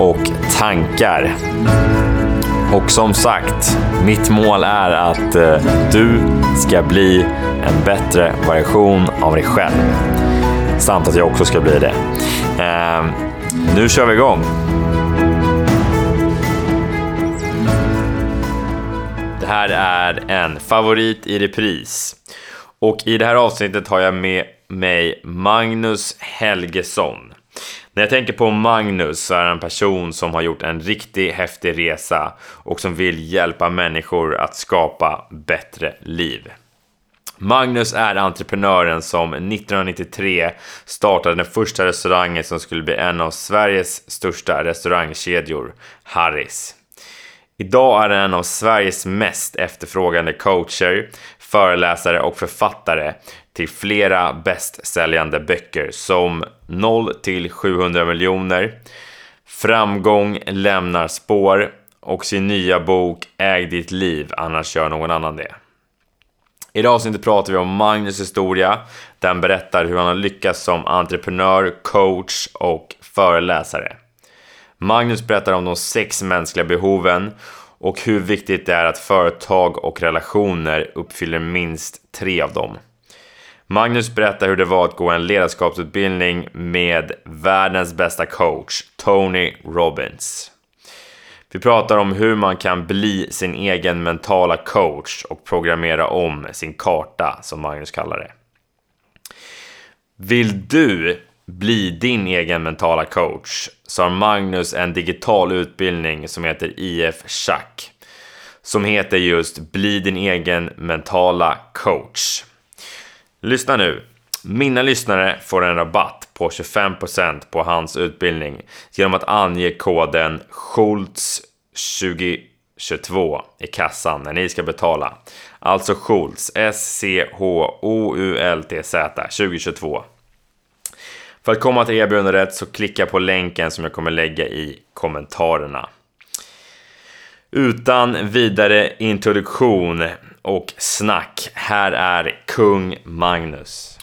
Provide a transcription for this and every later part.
och tankar. Och som sagt, mitt mål är att eh, du ska bli en bättre version av dig själv. Samt att jag också ska bli det. Eh, nu kör vi igång! Det här är en favorit i repris. Och i det här avsnittet har jag med mig Magnus Helgesson. När jag tänker på Magnus så är han en person som har gjort en riktigt häftig resa och som vill hjälpa människor att skapa bättre liv. Magnus är entreprenören som 1993 startade den första restaurangen som skulle bli en av Sveriges största restaurangkedjor, Harris. Idag är han en av Sveriges mest efterfrågade coacher, föreläsare och författare till flera bästsäljande böcker som 0 till 700 miljoner, Framgång lämnar spår och sin nya bok Äg ditt liv, annars gör någon annan det. I det avsnittet pratar vi om Magnus historia. Den berättar hur han har lyckats som entreprenör, coach och föreläsare. Magnus berättar om de sex mänskliga behoven och hur viktigt det är att företag och relationer uppfyller minst tre av dem. Magnus berättar hur det var att gå en ledarskapsutbildning med världens bästa coach, Tony Robbins. Vi pratar om hur man kan bli sin egen mentala coach och programmera om sin karta, som Magnus kallar det. Vill du bli din egen mentala coach så har Magnus en digital utbildning som heter IF Schack. Som heter just Bli din egen mentala coach. Lyssna nu. Mina lyssnare får en rabatt på 25% på hans utbildning genom att ange koden SCHOLTS2022 i kassan när ni ska betala. Alltså SCHOLTS, S-C-H-O-U-L-T-Z 2022. För att komma till erbjudandet så klicka på länken som jag kommer lägga i kommentarerna. Utan vidare introduktion och snack, här är kung Magnus.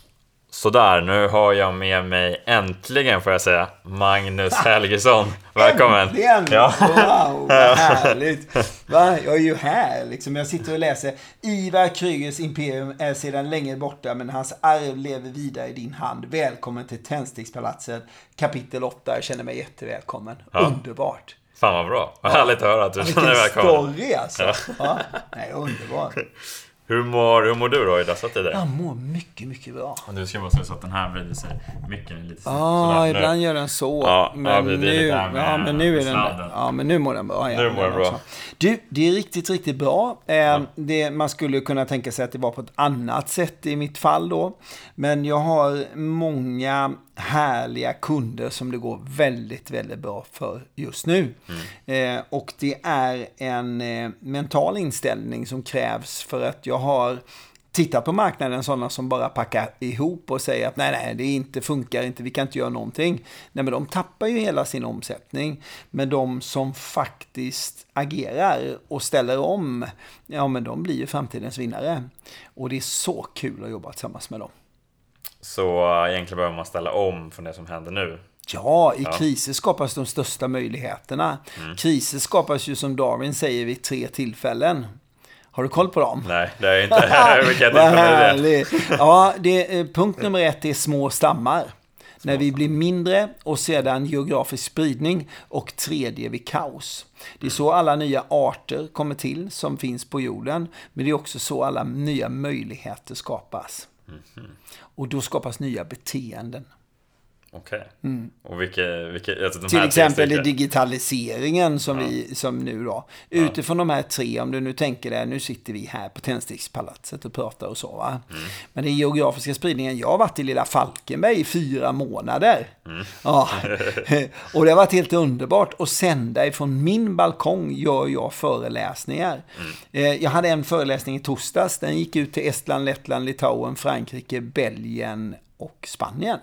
Sådär, nu har jag med mig äntligen får jag säga Magnus Helgesson. Välkommen! Äntligen! Ja. Wow, vad härligt! Va? Jag är ju här liksom. Jag sitter och läser. Ivar Krygers imperium är sedan länge borta, men hans arv lever vidare i din hand. Välkommen till Tändstickspalatset, kapitel 8. Jag känner mig jättevälkommen. Ja. Underbart! Fan vad bra! Vad härligt att höra att du känner dig välkommen. Vilken story alltså! Ja. Ja. Nej, underbart! Hur mår, hur mår du då i dessa tider? Jag mår mycket, mycket bra. Och nu ska jag bara säga så att den här vrider sig mycket lite Ja, ah, ibland gör den så. Ja, men, ja, nu, ja, men nu är den Ja, men nu mår den bra. nu mår den bra. Du, det är riktigt, riktigt bra. Eh, ja. det, man skulle kunna tänka sig att det var på ett annat sätt i mitt fall då. Men jag har många härliga kunder som det går väldigt, väldigt bra för just nu. Mm. Eh, och det är en eh, mental inställning som krävs för att jag har tittat på marknaden sådana som bara packar ihop och säger att nej, nej, det inte funkar inte, vi kan inte göra någonting. Nej, men de tappar ju hela sin omsättning. Men de som faktiskt agerar och ställer om, ja men de blir ju framtidens vinnare. Och det är så kul att jobba tillsammans med dem. Så uh, egentligen behöver man ställa om från det som händer nu. Ja, i ja. kriser skapas de största möjligheterna. Mm. Kriser skapas ju som Darwin säger vid tre tillfällen. Har du koll på dem? Nej, det är inte. Vilka tillfällen är det? Ja, det, eh, punkt nummer ett är små stammar. Små när vi blir mindre och sedan geografisk spridning och tredje vid kaos. Det är så alla nya arter kommer till som finns på jorden. Men det är också så alla nya möjligheter skapas. Mm. Och då skapas nya beteenden. Okej. Och vilka, vilka, alltså Mm. Till exempel stycken? digitaliseringen som vi, som nu då. Utifrån de här tre, om du nu tänker dig, nu sitter vi här på Tändstickspalatset och pratar och så va. Men den geografiska spridningen, jag har varit i lilla Falkenberg i fyra månader. Ja. och det har varit helt underbart. Och sända ifrån min balkong gör jag föreläsningar. Eh, Jag hade en föreläsning i torsdags, den gick ut till Estland, Lettland, Litauen, Frankrike, Belgien och Spanien.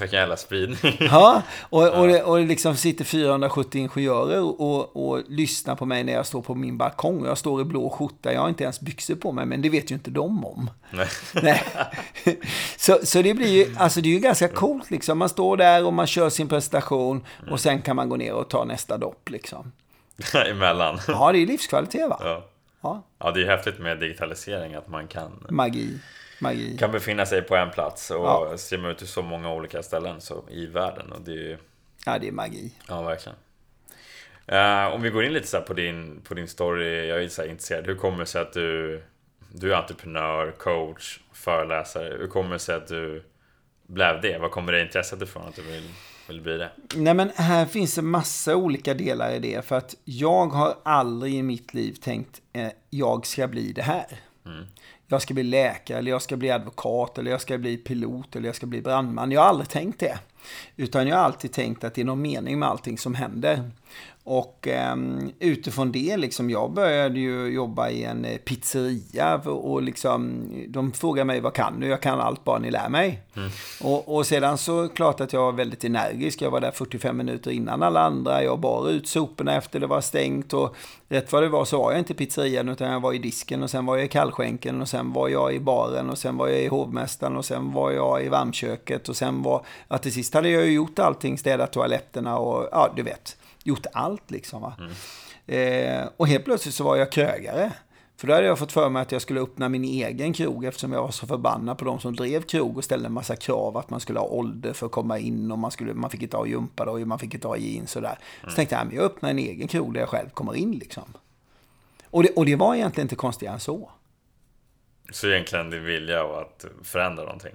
Vilken jävla spridning. Ja, och, och, det, och det liksom sitter 470 ingenjörer och, och lyssnar på mig när jag står på min balkong. Jag står i blå skjorta, jag har inte ens byxor på mig, men det vet ju inte de om. Nej. Nej. Så, så det blir ju, alltså det är ju ganska coolt liksom. Man står där och man kör sin presentation och sen kan man gå ner och ta nästa dopp liksom. Emellan. Ja, det är livskvalitet va? Ja. Ja, ja, det är häftigt med digitalisering att man kan, magi. Magi. kan befinna sig på en plats och Ja. streama ut till så många olika ställen så, i världen. Och det är ju, Ja, det är magi. ja verkligen. Eh, om vi går in lite så på din, på din story, jag är så intresserad. Hur kommer det sig att du, du är entreprenör, coach, föreläsare. Hur kommer det sig att du blev det? Var kommer det intresset ifrån att du vill, vill bli det? Nej men här finns en massa olika delar i det. För att jag har aldrig i mitt liv tänkt eh, jag ska bli det här. Jag ska bli läkare, eller jag ska bli advokat, eller jag ska bli pilot, eller jag ska bli brandman. Jag har aldrig tänkt det. Utan jag har alltid tänkt att det är någon mening med allting som händer. Och ehm, utifrån det, liksom, jag började ju jobba i en eh, pizzeria och, och liksom, de frågar mig vad kan du? Jag kan allt bara ni lär mig. Och, och sedan så klart att jag var väldigt energisk. Jag var där 45 minuter innan alla andra. Jag bar ut soporna efter det var stängt. Och rätt vad det var så var jag inte i pizzerian utan jag var i disken och sen var jag i kallskänken och sen var jag i baren och sen var jag i hovmästaren och sen var jag i varmköket och sen var, ja till sist hade jag ju gjort allting, städat toaletterna och ja du vet, gjort allt liksom va. Eh, och helt plötsligt så var jag krögare. För då hade jag fått för mig att jag skulle öppna min egen krog eftersom jag var så förbannad på de som drev krog och ställde en massa krav att man skulle ha ålder för att komma in och man, skulle, man fick inte ha gympadojor, man fick inte ha jeans och där. Så tänkte jag, men jag öppnar en egen krog där jag själv kommer in liksom. Och det, och det var egentligen inte konstigare än så. Så egentligen din vilja att förändra någonting?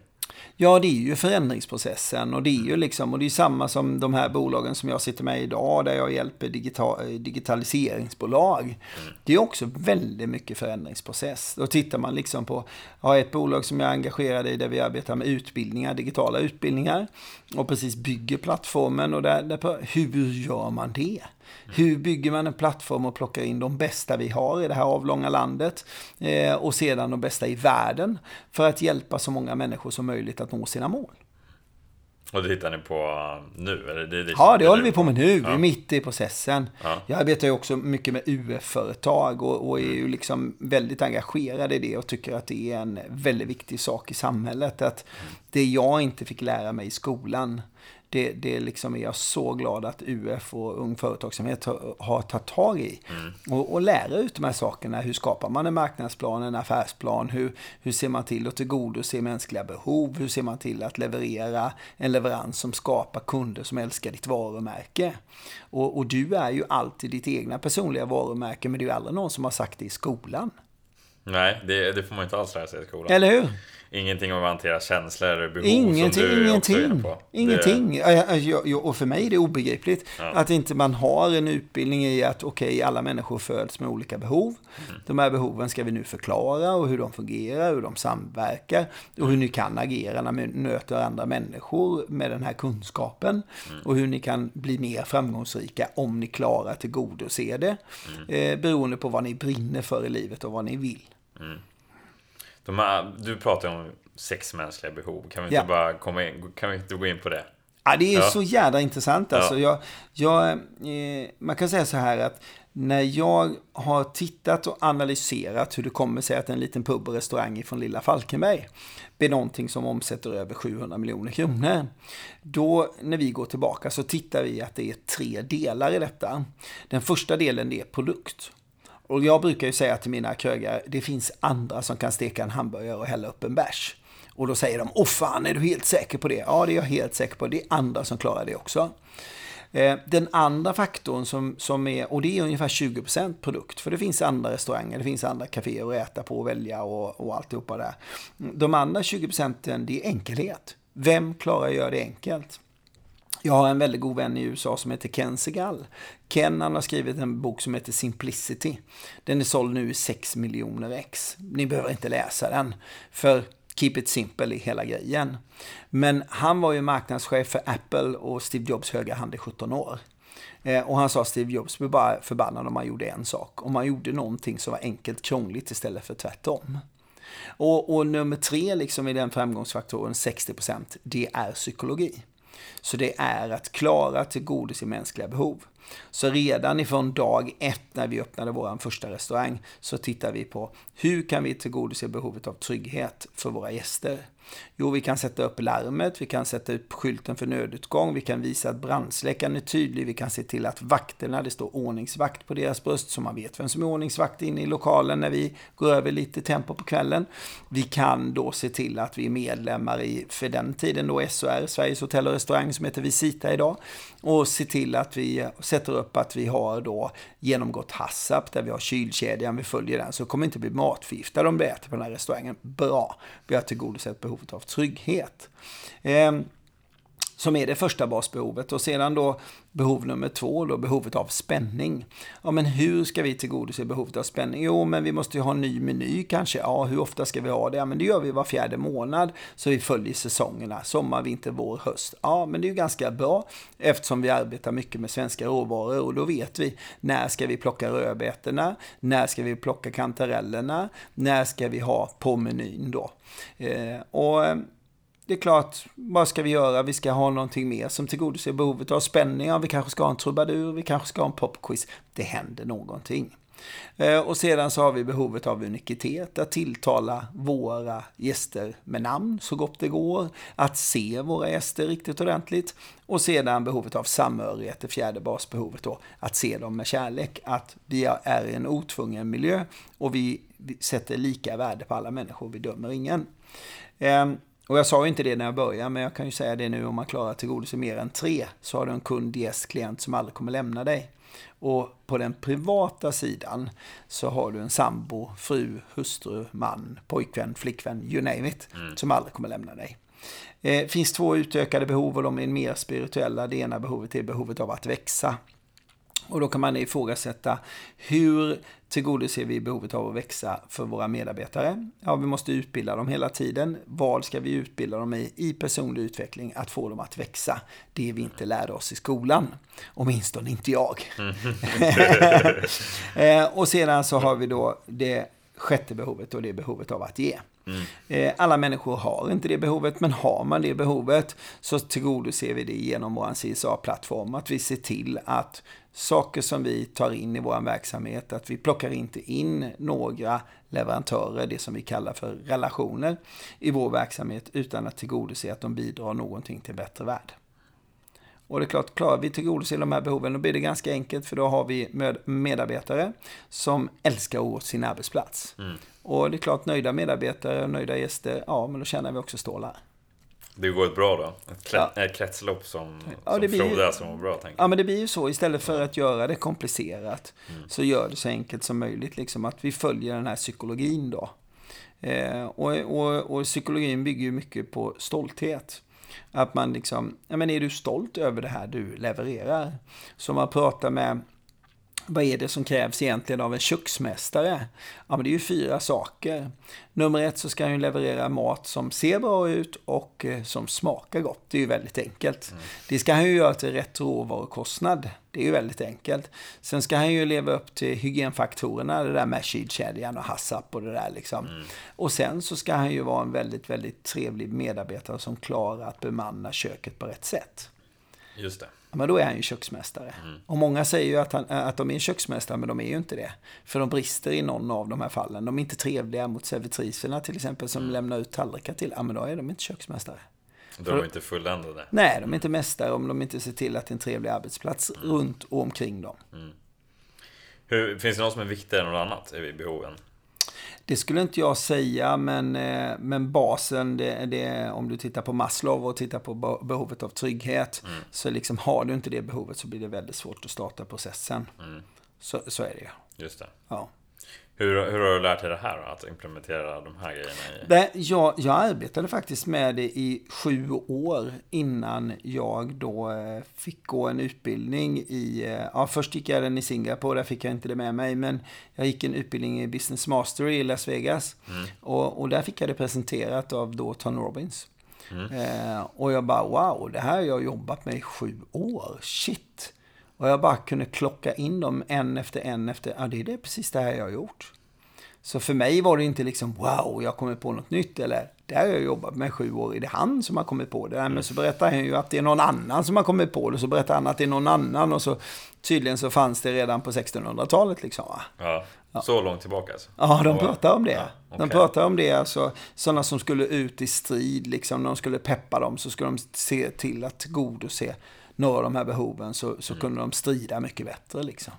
Ja, det är ju förändringsprocessen och det är ju liksom, och det är samma som de här bolagen som jag sitter med idag, där jag hjälper digital, digitaliseringsbolag. Det är också väldigt mycket förändringsprocess. Då tittar man liksom på, har ett bolag som jag är engagerad i där vi arbetar med utbildningar, digitala utbildningar och precis bygger plattformen och där, där hur gör man det? Hur bygger man en plattform och plockar in de bästa vi har i det här avlånga landet eh, och sedan de bästa i världen för att hjälpa så många människor som möjligt att nå sina mål. Och det hittar ni på nu? Eller det är det Ja, det håller vi på med nu. Vi Ja. är mitt i processen. Ja. Jag arbetar ju också mycket med UF-företag och, och är ju liksom väldigt engagerad i det och tycker att det är en väldigt viktig sak i samhället. Att det jag inte fick lära mig i skolan, det, det liksom är jag så glad att UF och Ung Företagsamhet har, har tagit tag i. Och, och lära ut de här sakerna. Hur skapar man en marknadsplan, en affärsplan? Hur, hur ser man till att tillgodose mänskliga behov? Hur ser man till att leverera en leverans som skapar kunder som älskar ditt varumärke? Och, och du är ju alltid ditt egna personliga varumärke, men det är ju aldrig någon som har sagt det i skolan. Nej, det, det får man inte alls lära sig i skolan. Eller hur? Ingenting om att hantera känslor eller behov Ingenting, som du också är ingenting. på. Ingenting. Ja, Och för mig är det obegripligt Ja. att inte man har en utbildning i att okej, alla människor föds med olika behov. Mm. De här behoven ska vi nu förklara och hur de fungerar, hur de samverkar och hur ni kan agera när ni möter andra människor med den här kunskapen Mm. och hur ni kan bli mer framgångsrika om ni klarar att tillgodose det Mm. eh, beroende på vad ni brinner för i livet och vad ni vill. De här, du pratar om sex mänskliga behov. Kan vi inte Ja. bara komma in, kan vi inte gå in på det? Ja, det är Ja. så jävla intressant alltså. Jag, jag, eh, man kan säga så här att när jag har tittat och analyserat hur det kommer sig att en liten pub och restaurang från lilla Falkenberg blir någonting som omsätter över 700 miljoner kronor. Då, när vi går tillbaka, så tittar vi att det är tre delar i detta. Den första delen är produkt. Och jag brukar ju säga till mina krögare, det finns andra som kan steka en hamburgare och hälla upp en bärs. Och då säger de, åh fan, är du helt säker på det? Ja, det är jag helt säker på. Det är andra som klarar det också. Eh, den andra faktorn som, som är, och det är ungefär 20% produkt, för det finns andra restauranger, det finns andra kaféer att äta på och välja och, och alltihopa där. De andra 20% det är enkelhet. Vem klarar att göra det enkelt? Jag har en väldigt god vän i USA som heter Ken Segal. Ken han har skrivit en bok som heter Simplicity. Den är såld nu i 6 miljoner ex. Ni behöver inte läsa den. För keep it simple i hela grejen. Men han var ju marknadschef för Apple och Steve Jobs höga hand i 17 år. Eh, och han sa Steve Jobs blev bara förbannad om man gjorde en sak. Om man gjorde någonting som var enkelt krångligt istället för tvärtom. Och, och nummer tre liksom i den framgångsfaktoren, 60%, det är psykologi. Så det är att klara tillgodose mänskliga behov. Så redan ifrån dag ett när vi öppnade vår första restaurang så tittar vi på hur kan vi tillgodose behovet av trygghet för våra gäster. Jo, vi kan sätta upp larmet, vi kan sätta upp skylten för nödutgång, vi kan visa att brandsläckaren är tydlig, vi kan se till att vakterna, det står ordningsvakt på deras bröst så man vet vem som är ordningsvakt inne i lokalen när vi går över lite tempo på kvällen. Vi kan då se till att vi är medlemmar i, för den tiden då SOR, Sveriges Hotell och Restaurang som heter Visita idag, och se till att vi sätter upp att vi har då genomgått HACCP där vi har kylkedjan, vi följer den, så kommer inte bli matförgiftade om vi äter på den här restaurangen. Bra, vi har tillgodosett behovet av trygghet. Ehm, som är det första basbehovet. Och sedan då behov nummer två, då behovet av spänning. Ja, men hur ska vi tillgodose behovet av spänning? Jo, men vi måste ju ha en ny meny kanske. Ja, hur ofta ska vi ha det? Ja, men det gör vi var fjärde månad, så vi följer säsongerna. Sommar, vinter, vår, höst. Ja, men det är ju ganska bra eftersom vi arbetar mycket med svenska råvaror och då vet vi när ska vi plocka rödbetorna? När ska vi plocka kantarellerna? När ska vi ha på menyn då? Eh, och det är klart, vad ska vi göra? Vi ska ha någonting mer som tillgodoser behovet av spänning. Vi kanske ska ha en trubadur, vi kanske ska ha en popquiz. Det händer någonting. Eh, och sedan så har vi behovet av unikitet, att tilltala våra gäster med namn så gott det går, att se våra gäster riktigt ordentligt och sedan behovet av samhörighet, det fjärde basbehovet då, att se dem med kärlek, att vi är i en otvungen miljö och vi sätter lika värde på alla människor, vi dömer ingen. Ehm, och jag sa inte det när jag började, men jag kan ju säga det nu om man klarar att tillgodose mer än tre, så har du en kund, gäst, klient som aldrig kommer lämna dig. Och på den privata sidan så har du en sambo, fru, hustru, man, pojkvän, flickvän, you name it, mm. som aldrig kommer lämna dig. Det eh, finns två utökade behov och de är mer spirituella. Det ena behovet är behovet av att växa. Och då kan man ifrågasätta hur tillgodoser vi behovet av att växa för våra medarbetare? Ja, vi måste utbilda dem hela tiden. Vad ska vi utbilda dem i? I personlig utveckling, att få dem att växa. Det vi inte lärde oss i skolan. Åtminstone inte jag. Eh, och sedan så har vi då det sjätte behovet och det är behovet av att ge. Mm. Alla människor har inte det behovet, men har man det behovet så tillgodoser vi det genom vår CSA-plattform. Att vi ser till att saker som vi tar in i vår verksamhet, att vi plockar inte in några leverantörer, det som vi kallar för relationer, i vår verksamhet utan att tillgodose att de bidrar någonting till bättre värld. Och det är klart, klarar vi tillgodose de här behoven, då blir det ganska enkelt, för då har vi medarbetare som älskar åt sin arbetsplats. Mm. Och det är klart, nöjda medarbetare och nöjda gäster, ja, men då tjänar vi också stålar. Det går ett bra då? Ett, ja. ett kretslopp som, ja, som frodas som var bra, tänker Ja, men det blir ju så. Istället för att göra det komplicerat mm. så gör det så enkelt som möjligt. Liksom, att vi följer den här psykologin då. Eh, och, och, och psykologin bygger ju mycket på stolthet. Att man liksom, ja men är du stolt över det här du levererar? Så man pratar med vad är det som krävs egentligen av en köksmästare? Ja, men det är ju fyra saker. Nummer ett så ska han ju leverera mat som ser bra ut och eh, som smakar gott. Det är ju väldigt enkelt. Mm. Det ska han ju göra till rätt råvarukostnad. Det är ju väldigt enkelt. Sen ska han ju leva upp till hygienfaktorerna, det där med kylkedjan och HACCP och det där liksom. Mm. Och sen så ska han ju vara en väldigt, väldigt trevlig medarbetare som klarar att bemanna köket på rätt sätt. Just det men då är han ju köksmästare. Mm. Och många säger ju att, han, att de är köksmästare, men de är ju inte det. För de brister i någon av de här fallen. De är inte trevliga mot servitriserna till exempel, som mm. lämnar ut tallrikar till. Ja, men då är de inte köksmästare. Då är de inte fulländade. Nej, de är inte mästare om de inte ser till att det är en trevlig arbetsplats mm. runt och omkring dem. Mm. Hur, finns det något som är viktigare än något annat i behoven? Det skulle inte jag säga, men, eh, men basen, det, det, om du tittar på Maslow och tittar på behovet av trygghet, mm. så liksom har du inte det behovet så blir det väldigt svårt att starta processen. Mm. Så, så är det ju. Just det. Ja. Hur, hur har du lärt dig det här då, Att implementera de här grejerna? I... Det, jag, jag arbetade faktiskt med det i sju år innan jag då eh, fick gå en utbildning i... Eh, ja, först gick jag den i Singapore, där fick jag inte det med mig. Men jag gick en utbildning i Business Mastery i Las Vegas. Mm. Och, och där fick jag det presenterat av då Tony Robbins. Mm. Eh, och jag bara, wow, det här har jag jobbat med i sju år. Shit! Och jag bara kunde klocka in dem en efter en efter, ja det är det precis det här jag har gjort. Så för mig var det inte liksom wow, jag kommer på något nytt eller det har jag jobbat med sju år, är det han som har kommit på det? Men så berättar han ju att det är någon annan som har kommit på det, så berättar han att det är någon annan och så tydligen så fanns det redan på 1600-talet liksom. Ja, ja, så långt tillbaka alltså? Ja, de pratar om det. Ja, okay. De pratar om det, alltså sådana som skulle ut i strid, liksom, de skulle peppa dem så skulle de se till att tillgodose några av de här behoven så, så mm. kunde de strida mycket bättre liksom.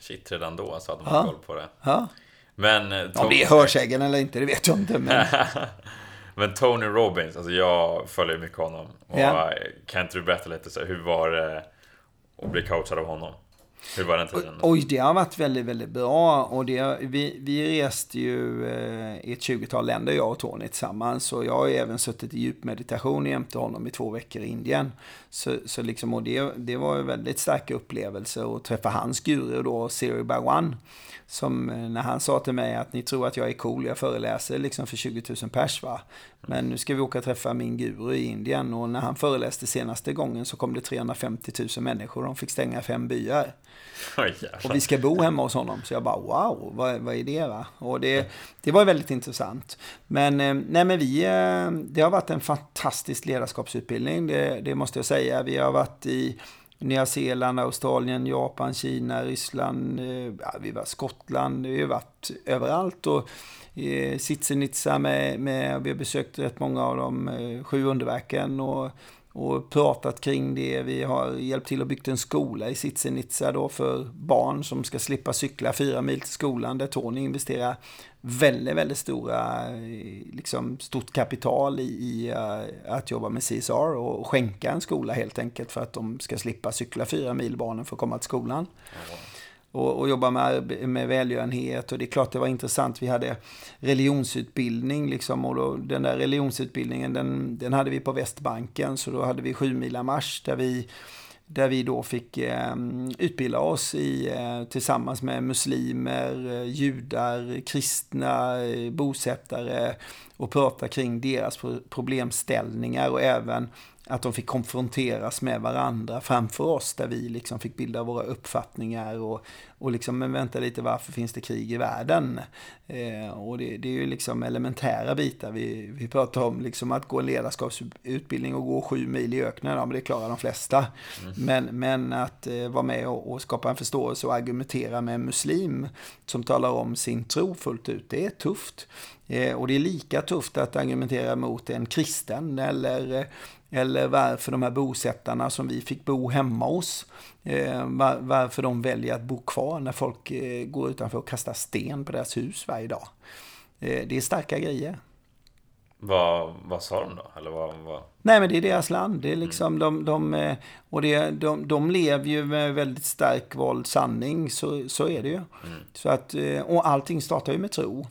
Shit, redan då så hade man ja. koll på det. Ja. Men... Tony... Eh, Om det är hörsägen eller inte, det vet jag inte. Men, men Tony Robbins, alltså jag följer mycket honom. Och ja. Kan inte du berätta lite, så hur var det att bli coachad av honom? Hur var den tiden? Oj, det har varit väldigt, väldigt bra. Och det, vi, vi reste ju eh, i ett 20-tal länder, jag och Tony tillsammans. Och jag har även suttit i djupmeditation jämte honom i två veckor i Indien. Så, så liksom, och det, det var en väldigt stark upplevelse att träffa hans guru då, Siri Bhagwan. Som eh, när han sa till mig att ni tror att jag är cool, jag föreläser liksom för 20 000 pers va. Men nu ska vi åka och träffa min guru i Indien och när han föreläste senaste gången så kom det 350 000 människor. De fick stänga fem byar. Oh, och vi ska bo hemma hos honom. Så jag bara wow, vad, vad är det va? Och det, det var väldigt intressant. Men, eh, nej, men vi, eh, det har varit en fantastisk ledarskapsutbildning, det, det måste jag säga. Vi har varit i Nya Zeeland, Australien, Japan, Kina, Ryssland, eh, ja, vi var Skottland, vi har varit överallt. Och eh, Sitsenitsa med, med, vi har besökt rätt många av de eh, sju underverken och, och pratat kring det. Vi har hjälpt till att byggt en skola i Sitsenitsa då för barn som ska slippa cykla fyra mil till skolan där Tony investerar väldigt, väldigt stora, liksom stort kapital i, i uh, att jobba med CSR och skänka en skola helt enkelt för att de ska slippa cykla fyra mil barnen för att komma till skolan. Och, och, jobba med, med välgörenhet och det är klart det var intressant. Vi hade religionsutbildning liksom och då, den där religionsutbildningen den, den hade vi på Västbanken så då hade vi sju mila marsch där vi där vi då fick eh, utbilda oss i, eh, tillsammans med muslimer, eh, judar, kristna, eh, bosättare och prata kring deras problemställningar och även att de fick konfronteras med varandra framför oss där vi liksom fick bilda våra uppfattningar och, och liksom, men vänta lite, varför finns det krig i världen? Eh, och det, det, är ju liksom elementära bitar. Vi, vi pratar om liksom att gå en ledarskapsutbildning och gå sju mil i öknen, ja men det klarar de flesta. Mm. Men, men att eh, vara med och, och, skapa en förståelse och argumentera med en muslim som talar om sin tro fullt ut, det är tufft. Eh, och det är lika tufft att argumentera mot en kristen eller eller varför de här bosättarna som vi fick bo hemma hos, eh, var, varför de väljer att bo kvar när folk eh, går utanför och kastar sten på deras hus varje dag. Eh, det är starka grejer. Vad, vad sa de då? Eller vad, vad... Nej men det är deras land. Det är liksom mm. de, de, och det, de, de lever ju med väldigt stark våld sanning. Så, så är det ju. Mm. Så att, och allting startar ju med tro.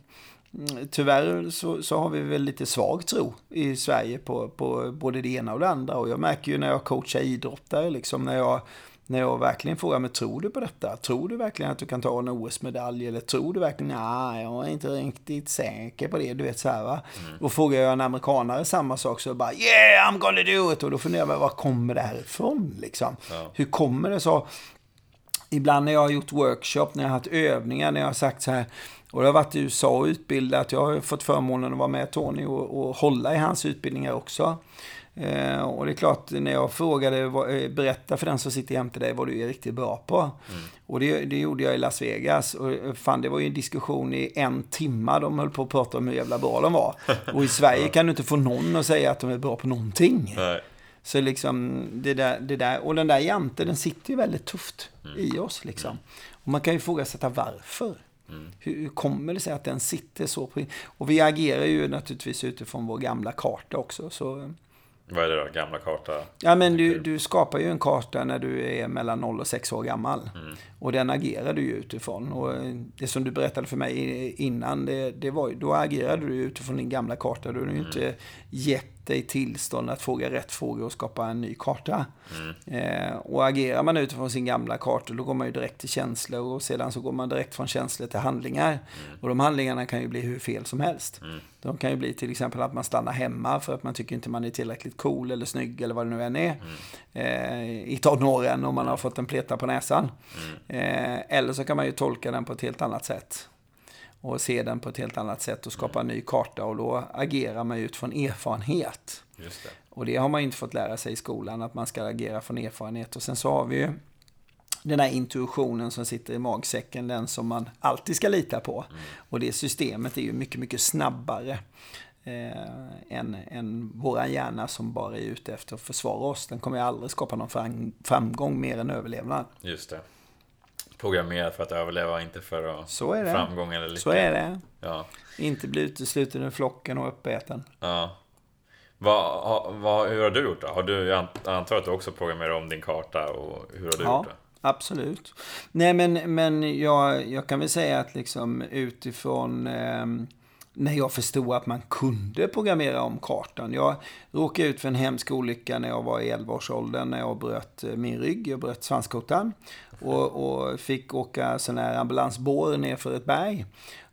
Mm, tyvärr så, så, har vi väl lite svag tro i Sverige på, på både det ena och det andra. Och jag märker ju när jag coachar idrottare, liksom när jag, när jag verkligen frågar mig, tror du på detta? Tror du verkligen att du kan ta en OS-medalj? Eller tror du verkligen, nej, jag är inte riktigt säker på det. Du vet så här va. Mm. Och frågar jag en amerikanare samma sak så bara, yeah, I'm gonna do it. Och då funderar jag, var kommer det här ifrån liksom? Ja. Hur kommer det så? Ibland när jag har gjort workshop, när jag har haft övningar, när jag har sagt så här, och jag har varit i USA och utbildat. Jag har fått förmånen att vara med Tony och, och hålla i hans utbildningar också. Eh, och det är klart, när jag frågade, eh, berätta för den som sitter jämte dig vad du är riktigt bra på. Mm. Och det, det, gjorde jag i Las Vegas. Och eh, fan, det var ju en diskussion i en timme. De höll på att prata om hur jävla bra de var. Och i Sverige kan du inte få någon att säga att de är bra på någonting. Nej. Så liksom, det där, det där, och den där janten, den sitter ju väldigt tufft mm. i oss liksom. Och man kan ju ifrågasätta varför. Mm. Hur kommer det sig att den sitter så? Och vi agerar ju naturligtvis utifrån vår gamla karta också. Så, Vad är det då? Gamla karta? Ja, men du, du skapar ju en karta när du är mellan 0 och 6 år gammal. Mm. Och den agerar du ju utifrån. Och det som du berättade för mig innan, det, det var, då agerade du utifrån din gamla karta. Du har ju mm. inte gett dig tillstånd att fråga rätt frågor och skapa en ny karta. Mm. Eh, och agerar man utifrån sin gamla karta, då går man ju direkt till känslor och sedan så går man direkt från känslor till handlingar. Mm. Och de handlingarna kan ju bli hur fel som helst. Mm. De kan ju bli till exempel att man stannar hemma för att man tycker inte man är tillräckligt cool eller snygg eller vad det nu än är. Mm. Eh, I tonåren om man har fått en pleta på näsan. Mm. Eh, eller så kan man ju tolka den på ett helt annat sätt och se den på ett helt annat sätt och skapa en ny karta och då agerar man utifrån erfarenhet. Just det. Och det har man inte fått lära sig i skolan, att man ska agera från erfarenhet. Och sen så har vi ju den här intuitionen som sitter i magsäcken, den som man alltid ska lita på. Mm. Och det systemet är ju mycket, mycket snabbare eh, än, än våran hjärna som bara är ute efter att försvara oss. Den kommer ju aldrig skapa någon framgång mer än överlevnad. Just det programmerad för att överleva, inte för att Så är det. framgång eller lycka. Så är det. Ja. Inte bli utesluten ur flocken och uppäten. Ja. Vad, vad, hur har du gjort då? Har du, jag antar att du också programmerar om din karta och hur har du ja. gjort det? Absolut. Nej men, men jag, jag kan väl säga att liksom utifrån eh, när jag förstod att man kunde programmera om kartan. Jag råkade ut för en hemsk olycka när jag var i 11-årsåldern när jag bröt eh, min rygg. Jag bröt svanskotan och, och fick åka sån här ambulansbår ner för ett berg.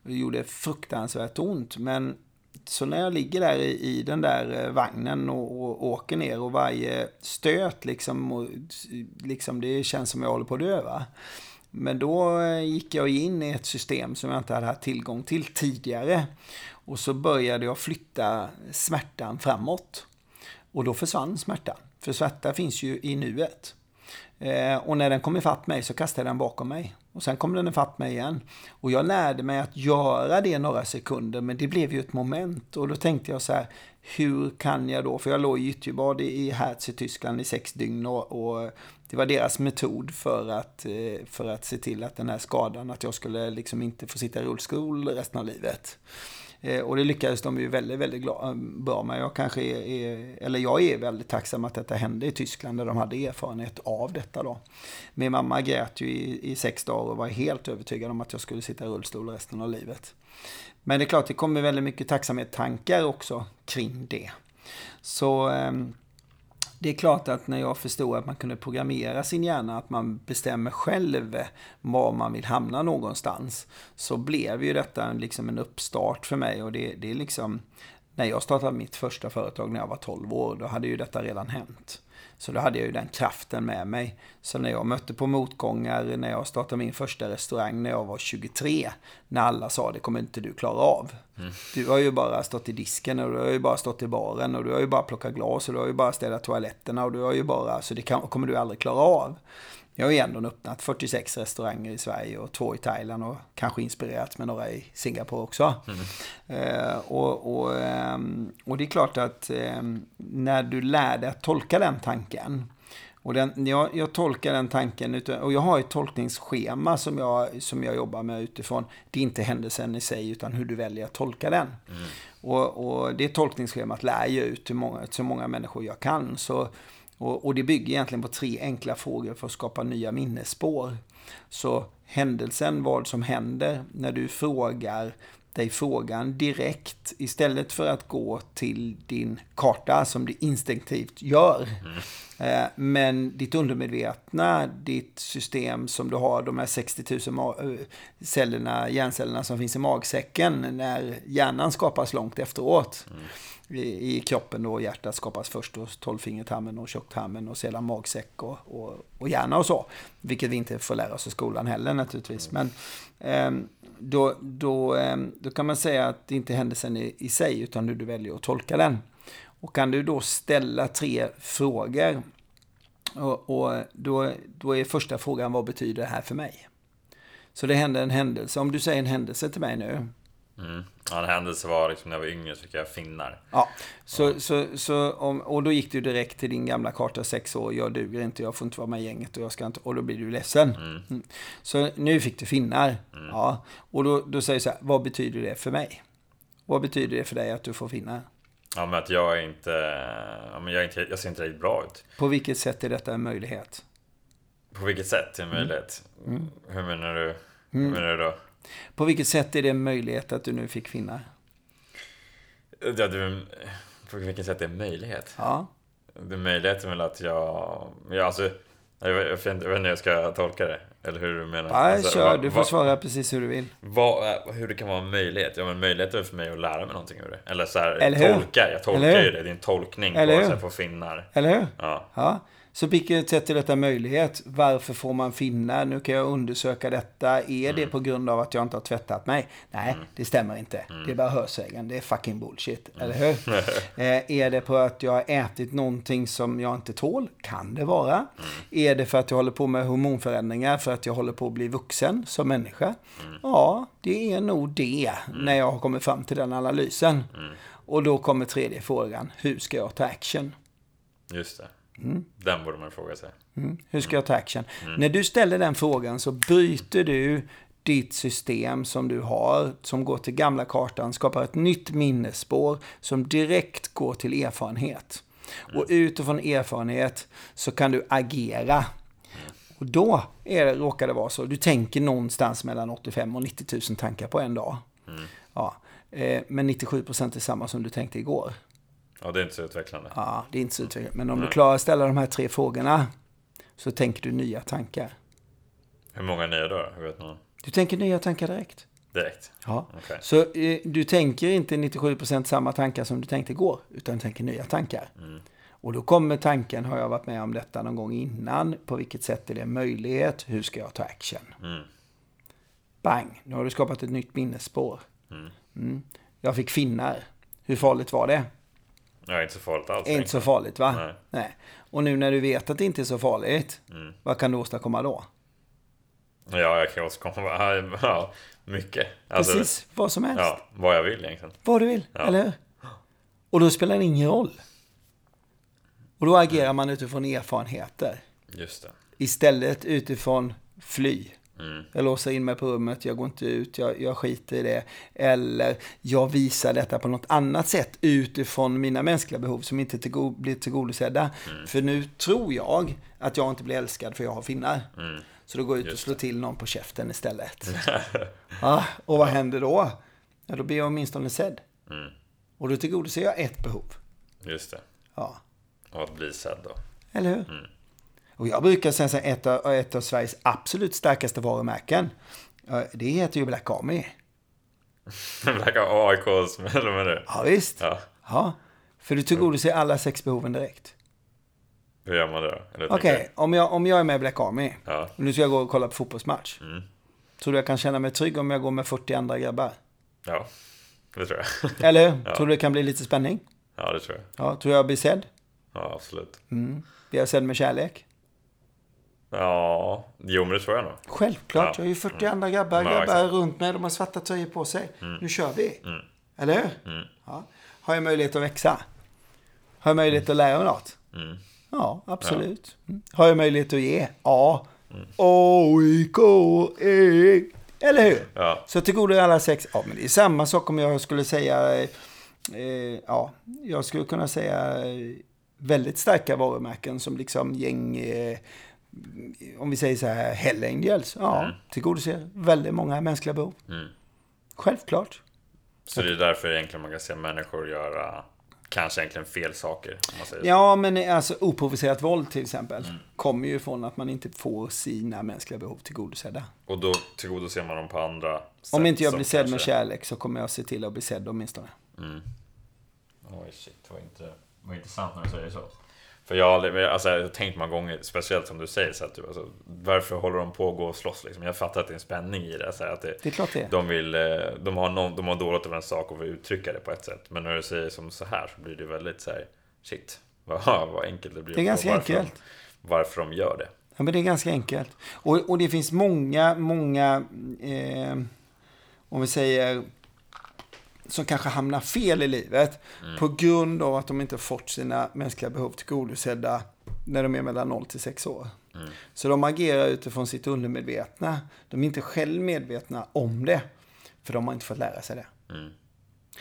Det gjorde fruktansvärt ont. Men så när jag ligger där i, i den där eh, vagnen och, och, åker ner och varje stöt liksom, och, liksom det känns som jag håller på att dö. Va? Men då eh, gick jag in i ett system som jag inte hade haft tillgång till tidigare. Och så började jag flytta smärtan framåt. Och då försvann smärtan. För smärta finns ju i nuet. Eh, och när den kom ifatt mig så kastade jag den bakom mig. Och sen kom den ifatt mig igen. Och jag lärde mig att göra det några sekunder, men det blev ju ett moment. Och då tänkte jag så här, hur kan jag då, för jag låg i gyttjebad i Herz i Tyskland i sex dygn och, och, det var deras metod för att, eh, för att se till att den här skadan, att jag skulle liksom inte få sitta i rullstol resten av livet. Eh, och det lyckades de ju väldigt, väldigt eh, bra med. Jag kanske är, eller jag är väldigt tacksam att detta hände i Tyskland där de hade erfarenhet av detta då. Min mamma grät ju i, i sex dagar och var helt övertygad om att jag skulle sitta i rullstol resten av livet. Men det är klart, det kommer väldigt mycket tacksamhetstankar också kring det. Så ehm, det är klart att när jag förstod att man kunde programmera sin hjärna, att man bestämmer själv var man vill hamna någonstans, så blev ju detta liksom en uppstart för mig. Och det, det är liksom, när jag startade mitt första företag när jag var 12 år, då hade ju detta redan hänt. Så då hade jag ju den kraften med mig. Så när jag mötte på motgångar, när jag startade min första restaurang när jag var 23, när alla sa det kommer inte du klara av. Mm. Du har ju bara stått i disken och du har ju bara stått i baren och du har ju bara plockat glas och du har ju bara städat toaletterna och du har ju bara, så det kan, kommer du aldrig klara av. Jag har ju ändå öppnat 46 restauranger i Sverige och två i Thailand och kanske inspirerats med några i Singapore också. Mm. Eh, och, och, eh, och det är klart att eh, när du lär dig att tolka den tanken och den, jag, jag tolkar den tanken, och jag har ett tolkningsschema som jag, som jag jobbar med utifrån. Det är inte händelsen i sig, utan hur du väljer att tolka den. Mm. Och, och det tolkningsschemat lär jag ut till, många, till så många människor jag kan. Så och, och, det bygger egentligen på tre enkla frågor för att skapa nya minnesspår. Så händelsen, vad som händer när du frågar dig frågan direkt istället för att gå till din karta som du instinktivt gör. Mm. Eh, men ditt undermedvetna, ditt system som du har, de här 60 000 eh, cellerna, hjärncellerna som finns i magsäcken när hjärnan skapas långt efteråt. Mm i, i kroppen då. Hjärtat skapas först hos tolvfingertarmen och tjocktarmen och sedan magsäck och, och, och hjärna och så. Vilket vi inte får lära oss i skolan heller naturligtvis. Men eh, då, då, eh, då kan man säga att det inte är händelsen i, i sig utan hur du väljer att tolka den. Och kan du då ställa tre frågor och, och då, då är första frågan vad betyder det här för mig? Så det händer en händelse. Om du säger en händelse till mig nu Mm. Ja, en händelse var liksom när jag var yngre så fick jag finnar. Ja, så, ja. så, så om, och då gick du direkt till din gamla karta sex år. Jag duger inte, jag får inte vara med i gänget och jag ska inte, och då blir du ledsen. Mm. Mm. Så nu fick du finnar. Mm. Ja, och då, då säger du så här, vad betyder det för mig? Vad betyder det för dig att du får finnar? Ja, men att jag är inte... Ja, men jag, är inte, jag ser inte riktigt bra ut. På vilket sätt är detta en möjlighet? På vilket sätt är en möjlighet? Hur menar du? Hur menar du då? På vilket sätt är det en möjlighet att du nu fick finnar? Ja, du, på vilket sätt är en möjlighet? Ja. Det är möjligheten väl att jag... jag alltså, jag vet, jag vet inte hur jag ska tolka det. Eller hur du menar. Ja, alltså, kör. vad- Du får vad- svara precis hur du vill. Vad, hur det kan vara en möjlighet? Ja, men möjlighet är för mig att lära mig någonting ur det. Eller så här, Eller tolka. Jag tolkar ju det. Det är en tolkning Eller på, hur? så här, på finnar. Eller hur? Ja. Ja. Så vilket sätt är detta möjlighet? Varför får man finnar? Nu kan jag undersöka detta. Är det på grund av att jag inte har tvättat mig? Nej, det stämmer inte. Det är bara hörsägen. Det är fucking bullshit. Eller hur? eh, är det på att jag har ätit någonting som jag inte tål? Kan det vara. Är det för att jag håller på med hormonförändringar? För att jag håller på att bli vuxen som människa? Ja, det är nog det. När jag har kommit fram till den analysen. Och då kommer tredje frågan. Hur ska jag ta action? Just det. Mm. Den borde man fråga sig. Hur ska jag ta action? När du ställer den frågan så byter du ditt system som du har, som går till gamla kartan, skapar ett nytt minnesspår som direkt går till erfarenhet. Och utifrån erfarenhet så kan du agera. Och då är det, råkar det vara så, du tänker någonstans mellan 85 och 90 000 tankar på en dag. Ja, eh, men 97 procent är samma som du tänkte igår. Ja, det är inte så utvecklande. Ja, det är inte så utvecklat. Men om du klarar att ställa de här tre frågorna så tänker du nya tankar. Hur många nya då? Hur vet man? Du tänker nya tankar direkt. Direkt? Ja. Okej. Så eh, du tänker inte 97% samma tankar som du tänkte igår, utan du tänker nya tankar. Och då kommer tanken, har jag varit med om detta någon gång innan? På vilket sätt är det en möjlighet? Hur ska jag ta action? Bang, nu har du skapat ett nytt minnesspår. Mm. Jag fick finnar. Hur farligt var det? Ja, inte så farligt alls. Inte så farligt va? Nej. Nej. Och nu när du vet att det inte är så farligt, vad kan du åstadkomma då? Ja, jag kan återkomma. Ja, mycket. Alltså, Precis, vad som helst. Ja, vad jag vill egentligen. Vad du vill, Ja. eller hur? Och då spelar det ingen roll. Och då agerar man utifrån erfarenheter. Just det. Istället utifrån fly. Mm. Jag låser in mig på rummet, jag går inte ut, jag, jag skiter i det. Eller jag visar detta på något annat sätt utifrån mina mänskliga behov som inte tillgo- blir tillgodosedda. Mm. För nu tror jag att jag inte blir älskad för jag har finnar. Så då går jag ut och Mm. Slår till någon på käften istället. ja, och vad händer då? Ja, då blir jag åtminstone sedd. Mm. Och då tillgodoser jag ett behov. Just det. Ja, Och att bli sedd då. eller hur? Och jag brukar säga här, ett av, ett av Sveriges absolut starkaste varumärken, ja, det heter ju Black Army. Black AIKs är det? Ja, visst. Ja. Ja, för du tillgodoser alla sex behoven direkt. Hur gör man det då? Okej, tänker om, jag, om jag är med i Black Army, Ja. och nu ska jag gå och kolla på fotbollsmatch. Mm. Tror du jag kan känna mig trygg om jag går med 40 andra grabbar? Ja, det tror jag. Eller hur? Ja. Tror du det kan bli lite spänning? Ja, det tror jag. Ja, tror jag blir sedd? Ja, absolut. Mm. Blir jag sedd med kärlek? Ja, jo men det tror jag nog. Självklart, Ja. jag har ju 40 andra grabbar, Ja, grabbar exakt. Mm. runt mig, de har svarta tröjor på sig. Nu kör vi. Eller hur? Ja. Har jag möjlighet att växa? Har jag möjlighet att lära mig något? Mm. Ja, absolut. Mm. Har jag möjlighet att ge? Ja. Mm. O-I-K-E. Eller hur? Ja. Så tillgodo alla sex. Ja, men det är samma sak om jag skulle säga... Eh, ja, jag skulle kunna säga eh, väldigt starka varumärken som liksom gäng... Eh, om vi säger så här, Hell Angels. Ja, Mm. tillgodoser väldigt många mänskliga behov. Mm. Självklart. Så det är därför egentligen man kan se människor göra kanske egentligen fel saker. Om man säger så. Ja, men alltså oprovocerat våld till exempel Mm. kommer ju från att man inte får sina mänskliga behov tillgodosedda. Och då tillgodoser man dem på andra sätt. Om inte jag blir sedd med kanske- kärlek så kommer jag se till att bli sedd åtminstone. Oj shit, det var inte, det var inte sant när du säger så. För jag alltså, jag har tänkt många gånger, speciellt som du säger, så att du, alltså, varför håller de på att gå och slåss liksom? Jag fattar att det är en spänning i det. Så att det, Det är klart det är. De, vill, eh, de, har någon, de har dåligt över en sak och vill uttrycka det på ett sätt. Men när du säger som så här så blir det väldigt så här, shit, vad, vad enkelt det blir. Det är ganska varför enkelt. De, varför de gör det. Ja, men det är ganska enkelt. Och, och det finns många, många, eh, om vi säger, som kanske hamnar fel i livet på grund av att de inte fått sina mänskliga behov tillgodosedda när de är mellan 0 till 6 år. Så de agerar utifrån sitt undermedvetna. De är inte själv medvetna om det, för de har inte fått lära sig det. Mm.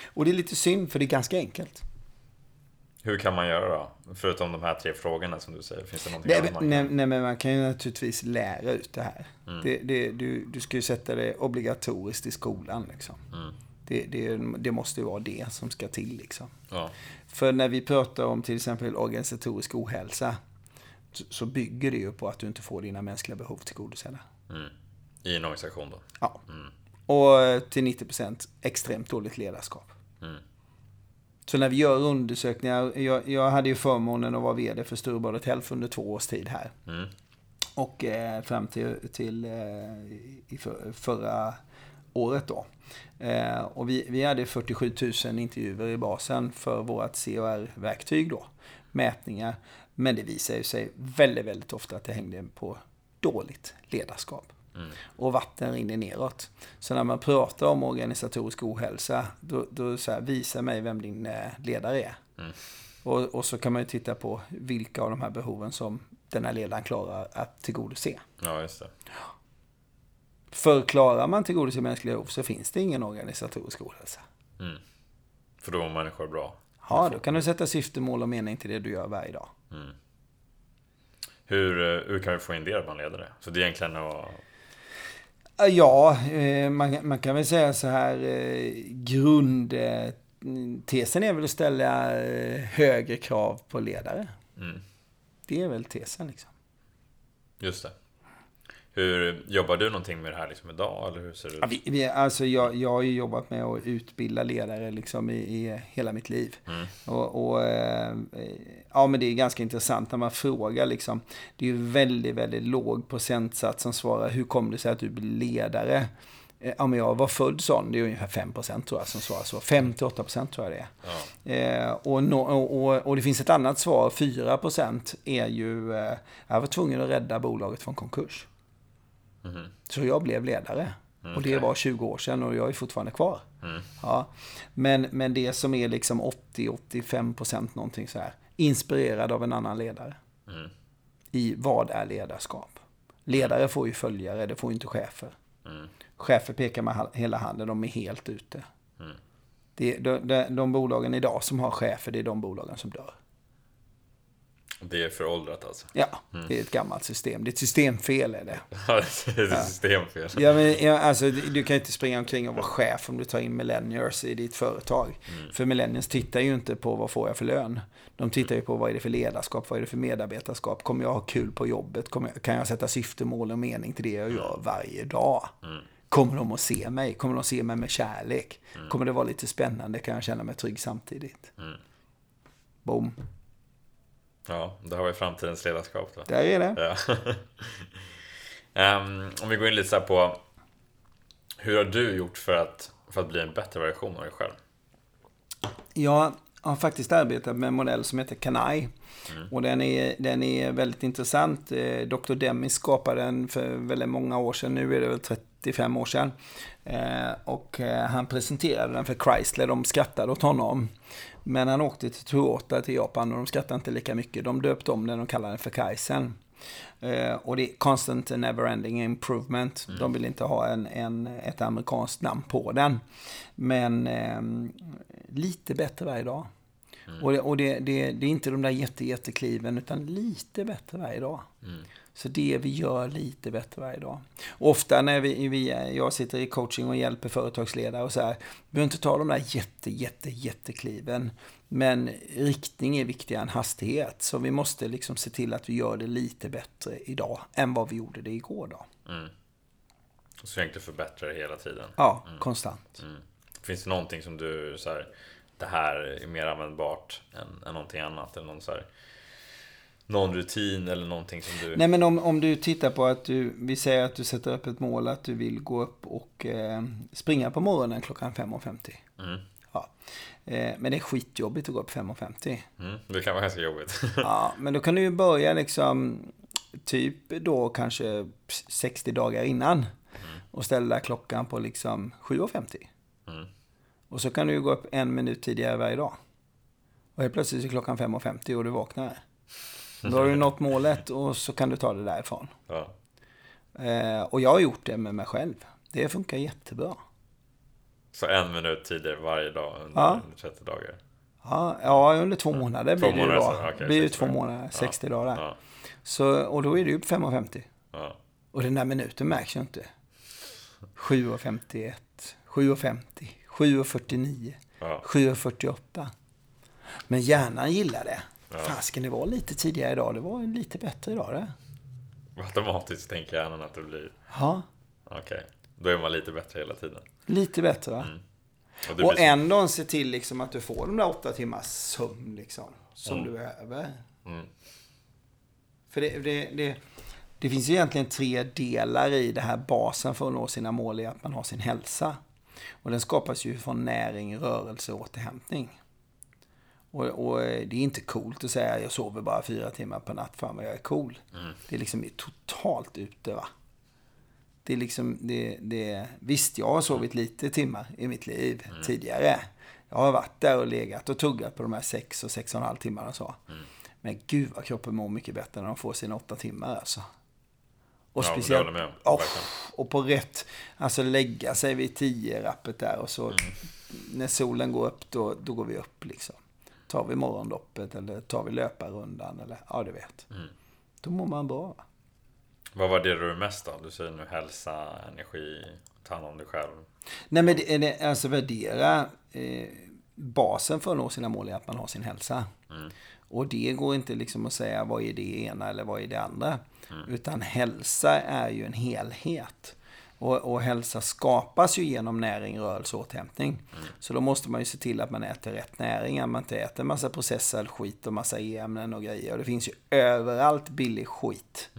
Och det är lite synd, för det är ganska enkelt. Hur kan man göra då? Förutom de här tre frågorna som du säger. Finns det någonting Nej, annat man nej, kan? nej, men man kan ju naturligtvis lära ut det här. Mm. Det, det, du, du ska ju sätta det obligatoriskt i skolan. Liksom. Mm. Det, det, det måste ju vara det som ska till. Liksom. Ja. För när vi pratar om till exempel organisatorisk ohälsa så- bygger det ju på att du inte får dina mänskliga behov tillgodosedda. Mm. I en organisation då? Ja. Mm. Och eh, till 90% extremt dåligt ledarskap. Mm. Så när vi gör undersökningar, jag, jag hade ju förmånen att vara VD för Sturebadet Health under två års tid här. Mm. Och eh, fram till, till eh, i för, förra året då. Eh, och vi, vi hade 47 000 intervjuer i basen för vårt COR-verktyg då. Mätningar. Men det visar ju sig väldigt, väldigt ofta att det hängde på dåligt ledarskap. Mm. Och vatten rinner neråt. Så när man pratar om organisatorisk ohälsa, då, då så här, visa mig vem din eh, ledare är. Mm. Och, och så kan man ju titta på vilka av de här behoven som den här ledaren klarar att tillgodose. Ja, just det. För klarar man tillgodose mänskliga behov så finns det ingen organisatorisk ohälsa. Mm. För då mår människor bra. Ja, då kan du sätta syfte, mål och mening till det du gör varje dag. Hur, eh, hur kan vi få in det bland ledare? Så det är egentligen att... Ja, eh, man, man kan väl säga så här, eh, grundtesen är väl att ställa högre krav på ledare. Mm. Det är väl tesen liksom. Just det. Hur Jobbar du någonting med det här liksom idag? Eller hur ser det ut? Ja, vi, vi, alltså jag, jag har ju jobbat med att utbilda ledare liksom i, i hela mitt liv. Mm. Och, och, eh, ja, men det är ganska intressant när man frågar liksom. Det är ju väldigt, väldigt låg procentsats som svarar hur kom det sig att du blir ledare? Eh, Ja, men jag var född sån. Det är ungefär 5% tror jag som svarar så. 5-8% tror jag det är. Ja. Eh, och, no, och, och, och det finns ett annat svar, 4% är ju, eh, jag var tvungen att rädda bolaget från konkurs. Mhm. Så jag blev ledare. Och det var 20 år sedan och jag är fortfarande kvar. Mm. Ja. Men, men det som är liksom 80-85% någonting så här. Inspirerad av en annan ledare. Mm. I vad är ledarskap? Ledare får ju följare, det får ju inte chefer. Mm. Chefer pekar med hela handen, de är helt ute. Mm. Det, de, de, de bolagen idag som har chefer, det är de bolagen som dör. Det är föråldrat alltså. Ja, det är ett gammalt system. Det är ett systemfel är det. Ja, det är ett systemfel. Ja, men, ja, alltså, du kan inte springa omkring och vara chef om du tar in millennials i ditt företag. För millennials tittar ju inte på vad får jag för lön. De tittar ju på vad är det för ledarskap, vad är det för medarbetarskap. Kommer jag ha kul på jobbet? Jag, kan jag sätta syfte, mål och mening till det jag gör varje dag? Kommer de att se mig? Kommer de att se mig med kärlek? Kommer det vara lite spännande? Kan jag känna mig trygg samtidigt? Boom. Ja, det har vi framtidens ledarskap då. Där är det. Ja. Ehm, om vi går in lite så här på hur har du gjort för att, för att bli en bättre version av dig själv? Jag har faktiskt arbetat med en modell som heter Kanai. Och den är, den är väldigt intressant. Eh, Dr. Demi skapade den för väldigt många år sedan. Nu är det väl 35 år sedan. Eh, Och eh, han presenterade den för Chrysler. De skrattade åt honom. Men han åkte till Toyota till Japan och de skrattade inte lika mycket. De döpte om den och kallade den för Kaizen. Eh, och det är Constant and Never-Ending Improvement. De vill inte ha en, en, ett amerikanskt namn på den. Men ehm, lite bättre varje dag. Och, det, och det, det, det är inte de där jätte, jättekliven utan lite bättre varje dag. Så det vi gör lite bättre varje dag. Och ofta när vi, vi, jag sitter i coaching och hjälper företagsledare och så här. Vi behöver inte ta de där jätte, jätte, jättekliven. Men riktning är viktigare än hastighet. Så vi måste liksom se till att vi gör det lite bättre idag än vad vi gjorde det igår då. Så egentligen förbättra det hela tiden. Ja, konstant. Mm. Finns det någonting som du så här, det här är mer användbart än, än någonting annat? Eller någon, så här, någon rutin eller någonting som du... Nej men om, om du tittar på att du, vi säger att du sätter upp ett mål att du vill gå upp och eh, springa på morgonen klockan 5.50. Mm. Ja. Eh, men det är skitjobbigt att gå upp 5.50. Mm, det kan vara ganska jobbigt. Ja, men då kan du ju börja liksom typ då kanske 60 dagar innan. Och ställa klockan på liksom 7.50. Och så kan du ju gå upp en minut tidigare varje dag. Och helt plötsligt är klockan 5.50 och du vaknar. Då har du nått målet och så kan du ta det därifrån. Ja. Eh, och jag har gjort det med mig själv. Det funkar jättebra. Så en minut tidigare varje dag under, Ja. under 30 dagar. Ja, ja under två månader Två blir det ju då. okej, det blir ju 60 två månader, 60 dagar. Ja. Så, och då är det ju på 5,50. Ja. Och den där minuten märks ju inte. 7,51, 7,50, 7,49, Ja. 7,48. Men hjärnan gillar det. Ja. Fasken, det var lite tidigare idag. Det var lite bättre idag det. Automatiskt tänker hjärnan att det blir... Ja, Okej. Då är man lite bättre hela tiden. lite bättre va? Mm. Och Och ändå se till liksom att du får de där åtta timmars sömn liksom. Som Mm. du behöver. Mm. För det, det, det, det finns ju egentligen tre delar i det här basen för att nå sina mål i att man har sin hälsa. Och den skapas ju från näring, rörelse och återhämtning. Och, och det är inte coolt att säga jag sover bara fyra timmar per natt, fan vad jag är cool. Mm. Det är liksom totalt ute va. Det är liksom, det, det, visst jag har sovit lite timmar i mitt liv tidigare. Jag har varit där och legat och tuggat på de här sex och sex och en halv timmar och så. Men gud vad kroppen mår mycket bättre när de får sina åtta timmar alltså. Och Ja, det speciellt, med oh, och på rätt, alltså lägga sig vid tio rappet där och så när solen går upp då, då går vi upp liksom. Tar vi morgondoppet eller tar vi löparrundan eller ja du vet. Mm. Då mår man bra. va? Vad värderar du mest då? Du säger nu hälsa, energi, ta hand om dig själv. Nej men det, det, alltså värdera eh, basen för att nå sina mål är att man har sin hälsa. Mm. Och det går inte liksom att säga vad är det ena eller vad är det andra. Mm. Utan hälsa är ju en helhet. Och, och hälsa skapas ju genom näring, rörelse och återhämtning. Mm. Så då måste man ju se till att man äter rätt näring. Att man inte äter massa processad skit och massa e-ämnen och grejer. Och det finns ju överallt billig skit.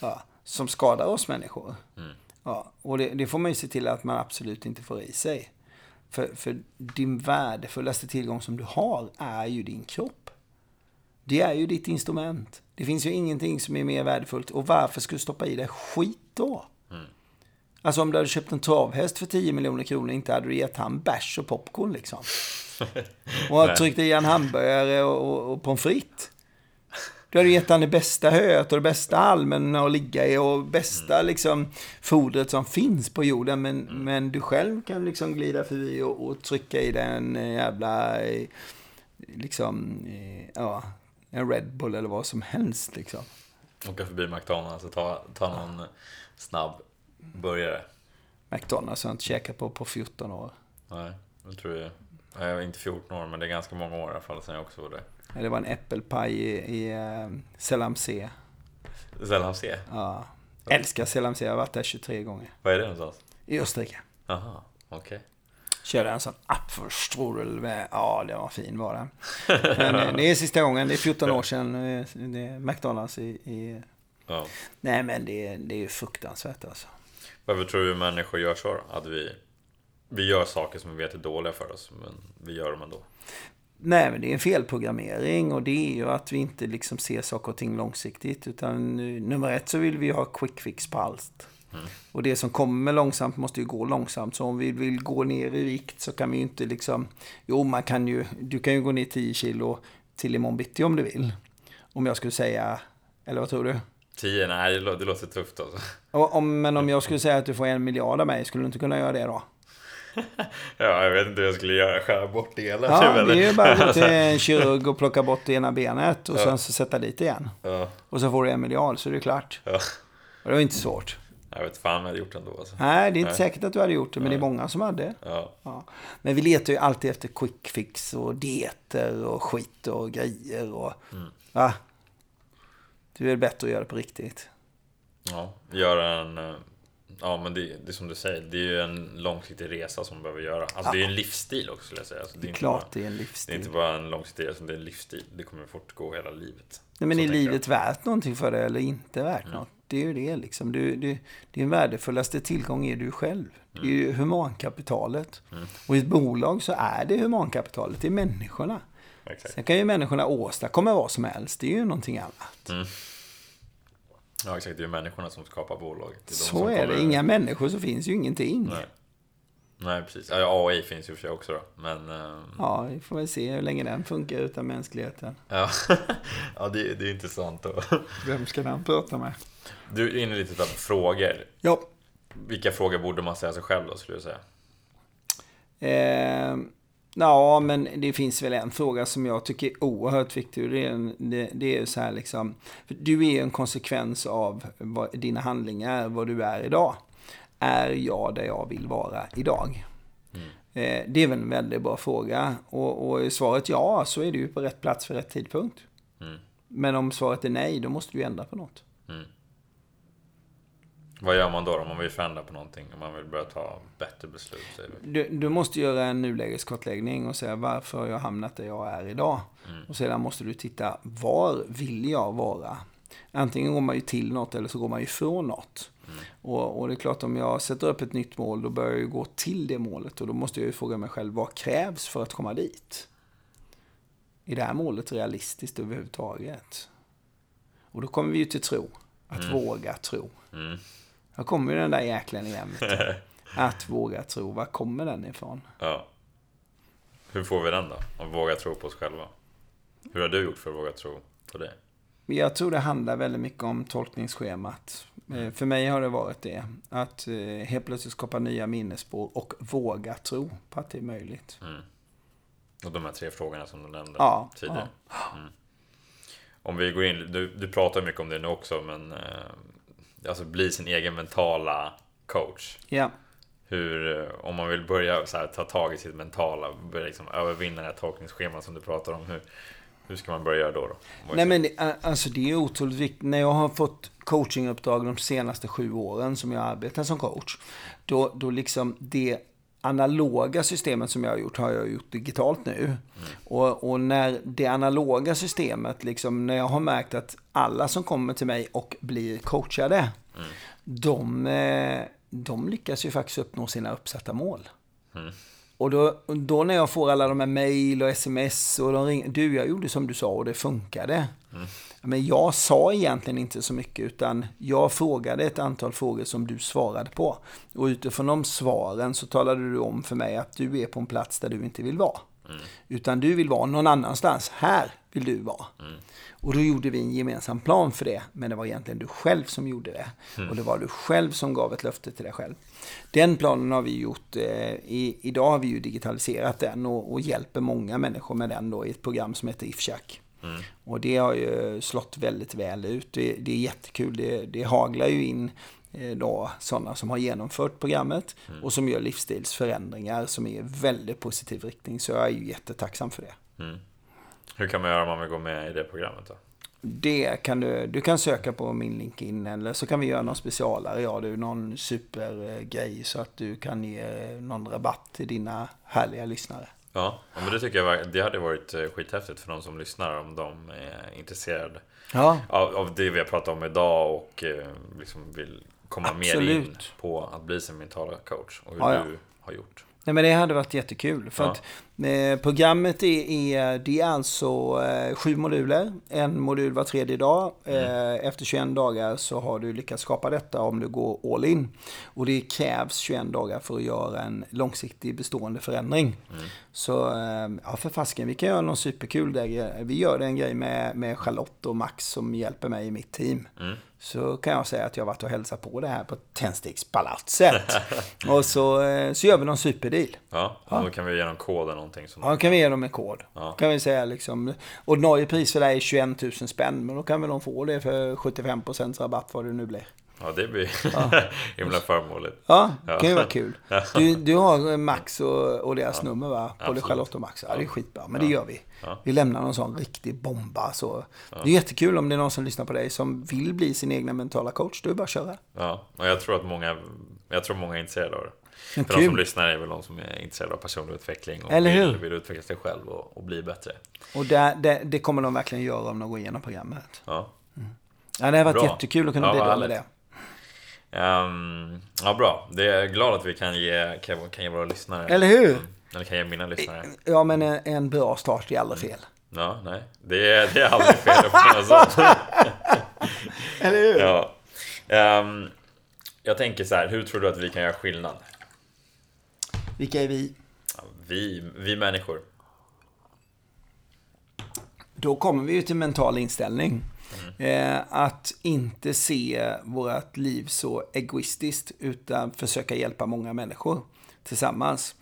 Ja, som skadar oss människor. Mm. Ja, och det, det får man ju se till att man absolut inte får i sig. För, för din värdefullaste tillgång som du har är ju din kropp. Det är ju ditt instrument. Det finns ju ingenting som är mer värdefullt. Och varför ska du stoppa i dig skit då? Mm. Alltså om du hade köpt en travhäst för 10 miljoner kronor, inte hade du gett han bärs och popcorn liksom. Och tryckt i en hamburgare och, och, och pommes frites. Du hade gett han det bästa höet och det bästa almen att ligga i och bästa liksom fodret som finns på jorden. Men, men du själv kan liksom glida förbi och, och trycka i dig en eh, jävla, eh, liksom, eh, ja, en Red Bull eller vad som helst liksom. Åka förbi McDonalds och ta, ta någon snabb burgare. McDonalds har jag inte käkat på på 14 år. Nej, jag tror jag. Jag är inte 14 år, men det är ganska många år i alla fall sen jag också var det. Det var en äppelpaj i, i Selamse. Sällan se. Ja. Älskar Selamse, jag har varit där 23 gånger. Vad är det någonstans? I Österrike. Jaha, okej. Körde en sån Apfelstrudel med, ja det var fin var den. Men eh, det är sista gången, det är 14 år sedan, eh, det är McDonalds i, i Ja. Nej men det, det är ju fruktansvärt alltså. Varför tror du människor gör så då? Att vi, vi gör saker som vi vet är dåliga för oss, men vi gör dem ändå. Nej men det är en felprogrammering och det är ju att vi inte liksom ser saker och ting långsiktigt. Utan eh, nummer ett så vill vi ha quick fix på allt. Och det som kommer långsamt måste ju gå långsamt. Så om vi vill gå ner i vikt så kan vi ju inte liksom... Jo, man kan ju... Du kan ju gå ner 10 kilo till imorgon bitti om du vill. Om jag skulle säga... Eller vad tror du? 10? Nej, det låter, det låter tufft alltså. Och Om, men om jag skulle säga att du får en miljard av mig, skulle du inte kunna göra det då? Ja, jag vet inte hur jag skulle göra. Skära bort delar. Ja, typ, det är ju bara att gå till en kirurg och plocka bort det ena benet och Ja. sen så sätta dit igen. Ja, Och så får du en miljard så är det klart. ja. Och det var inte svårt. Jag vet fan vad jag hade gjort ändå alltså. Nej, det är inte Nej. säkert att du hade gjort det, men det är många som hade. Ja. Ja. Men vi letar ju alltid efter quick fix och dieter och skit och grejer. Och, Mm. va? Det är väl bättre att göra det på riktigt. Ja, göra en... eh, Ja, men det, det är som du säger, det är ju en långsiktig resa som man behöver göra. Alltså det är en livsstil också skulle jag säga. Alltså, det är inte Klart bara, det är en det är livsstil. inte bara en långsiktig resa, det är en livsstil. Det kommer fortgå hela livet. Nej, men Så är tänker jag. livet värt någonting för dig eller inte värt Mm. något? Det är ju det liksom. Du, du, din värdefullaste tillgång är du själv. Det är Mm. ju humankapitalet. Och i ett bolag så är det humankapitalet, det är människorna. Exakt. Sen kan ju människorna åstadkomma vad som helst, det är ju någonting annat. Ja, exakt. Det är ju människorna som skapar bolaget. Det är Så är det, inga människor så finns ju ingenting. Nej. Nej, precis. AI finns ju för sig också då. Men... ehm, Ja, vi får väl se hur länge den funkar utan mänskligheten. Ja, ja det, det är intressant. Då. Vem ska den prata med? Du är inne lite på frågor. Ja, Vilka frågor borde man ställa sig själv då, skulle du säga? eh, Ja, men det finns väl en fråga som jag tycker är oerhört viktig. Det är, det, det är så här liksom, du är en konsekvens av vad, dina handlingar, vad du är idag. Är jag där jag vill vara idag? Mm. Eh, det är väl en väldigt bra fråga. Och, och svaret ja, så är du på rätt plats för rätt tidpunkt. Mm. Men om svaret är nej, då måste du ändra på något. Mm. Vad gör man då om man vill förändra på någonting? Om man vill börja ta bättre beslut? Du, du, måste göra en nulägeskartläggning och säga varför har jag hamnat där jag är idag? Mm. Och sedan måste du titta, var vill jag vara? Antingen går man ju till något eller så går man ju ifrån något. Mm. Och, och, det är klart, om jag sätter upp ett nytt mål, då börjar jag ju gå till det målet. Och då måste jag ju fråga mig själv, vad krävs för att komma dit? Är det här målet realistiskt överhuvudtaget? Och då kommer vi ju till tro. Att mm. våga tro. Mm. Här kommer ju den där jäklen igen. Att våga tro. Var kommer den ifrån? Ja. Hur får vi den då? Att våga tro på oss själva. Hur har du gjort för att våga tro på det? Jag tror det handlar väldigt mycket om tolkningsschemat. Mm. För mig har det varit det. Att eh, helt plötsligt skapa nya minnesspår och våga tro på att det är möjligt. Mm. Och de här tre frågorna som du nämnde ja, tidigare. Ja. Mm. Om vi går in, du, du pratar mycket om det nu också, men eh, alltså bli sin egen mentala coach. Ja. Hur, eh, om man vill börja så här, ta tag i sitt mentala, börja liksom övervinna det här tolkningsschemat som du pratar om. Hur, hur ska man börja göra då? då? Nej men alltså det är otroligt viktigt. När jag har fått coachinguppdrag de senaste sju åren som jag arbetar som coach. Då, då liksom det analoga systemet som jag har gjort har jag gjort digitalt nu. Mm. Och, och, när det analoga systemet, liksom, när jag har märkt att alla som kommer till mig och blir coachade, mm. de, eh, de lyckas ju faktiskt uppnå sina uppsatta mål. Mm. Och då, då, när jag får alla de här mail och sms och de ringer, du jag gjorde som du sa och det funkade. Mm. Men jag sa egentligen inte så mycket utan jag frågade ett antal frågor som du svarade på. Och utifrån de svaren så talade du om för mig att du är på en plats där du inte vill vara. Mm. Utan du vill vara någon annanstans. Här vill du vara. Mm. Och då gjorde vi en gemensam plan för det. Men det var egentligen du själv som gjorde det. Mm. Och det var du själv som gav ett löfte till dig själv. Den planen har vi gjort. Eh, i, idag har vi ju digitaliserat den och, och, hjälper många människor med den då i ett program som heter IFCHAC. Mm. Och det har ju slått väldigt väl ut. Det, det är jättekul. Det, det haglar ju in då sådana som har genomfört programmet mm. och som gör livsstilsförändringar som är i väldigt positiv riktning. Så jag är ju jättetacksam för det. Mm. Hur kan man göra om man vill gå med i det programmet då? Det kan du, du kan söka på min LinkedIn eller så kan vi göra någon specialare. Ja, du någon supergrej så att du kan ge någon rabatt till dina härliga lyssnare. Ja, men det tycker jag det hade varit eh, skithäftigt för de som lyssnar om de är intresserade ja. av, av det vi har pratat om idag och eh, liksom vill komma Absolut. mer in på att bli sin mentala coach och hur ja, ja. du har gjort. Nej men det hade varit jättekul. För ja. att eh, programmet är, är, det är alltså eh, sju moduler. En modul var tredje dag. Mm. Eh, efter 21 dagar så har du lyckats skapa detta om du går all in. Och det krävs 21 dagar för att göra en långsiktig bestående förändring. Mm. Så eh, ja, för fasken, vi kan göra någon superkul där. Vi gör en grej med, med Charlotte och Max som hjälper mig i mitt team. Mm så kan jag säga att jag varit och hälsat på det här på Tändstickspalatset. och så, eh, så gör vi någon superdeal. Ja, ja. då kan vi ge dem kod eller någonting. Som ja, då kan vi ge dem en kod. Ja. Kan vi säga liksom, ordinarie pris för det är 21 000 spänn, men då kan väl de få det för 75% rabatt vad det nu blir. Ja, det blir ja. himla förmånligt. Ja, det kan ju vara kul. Du, du har Max och, och deras ja. nummer va? Både Charlotte och Max. Ja, det är skitbra. Men det gör vi. Vi lämnar någon sån riktig bomba. Så. Det är jättekul om det är någon som lyssnar på dig som vill bli sin egna mentala coach. Du bara att köra. Ja, och jag tror att många, jag tror många är intresserade av det. För de som lyssnar är väl de som är intresserade av personlig utveckling och Eller hur? Vill, vill utveckla sig själv och, och bli bättre. Och det, det, det, kommer de verkligen göra om de går igenom programmet. Ja. Mm. Ja, det har varit Bra. jättekul att kunna ja, bidra med det. Um, ja, bra. Det är glad att vi kan ge, kan, ge våra lyssnare. Eller hur? Eller kan ge mina lyssnare. Ja, men en, en bra start är aldrig fel. Ja, nej. Det är, det är aldrig fel att få Eller hur? Ja. Um, jag tänker så här, hur tror du att vi kan göra skillnad? Vilka är vi? Ja, vi, vi människor. Då kommer vi ju till mental inställning. Mm. att inte se vårt liv så egoistiskt utan försöka hjälpa många människor tillsammans.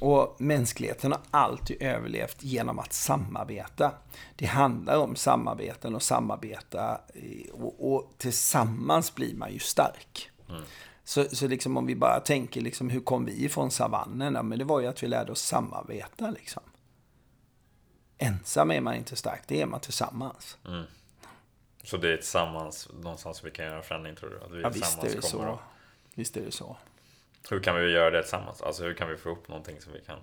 Och mänskligheten har alltid överlevt genom att samarbeta. Det handlar om samarbeten och samarbeta eh, och, och tillsammans blir man ju stark. Mm. Så, så liksom om vi bara tänker liksom, hur kom vi ifrån savannen? Ja, men det var ju att vi lärde oss samarbeta liksom. Ensam är man inte stark, det är man tillsammans. Mm. Så det är tillsammans någonstans vi kan göra förändring tror du? Att vi ja, visst är det så. Visst är det så. Hur kan vi göra det tillsammans? Alltså hur kan vi få upp någonting som vi kan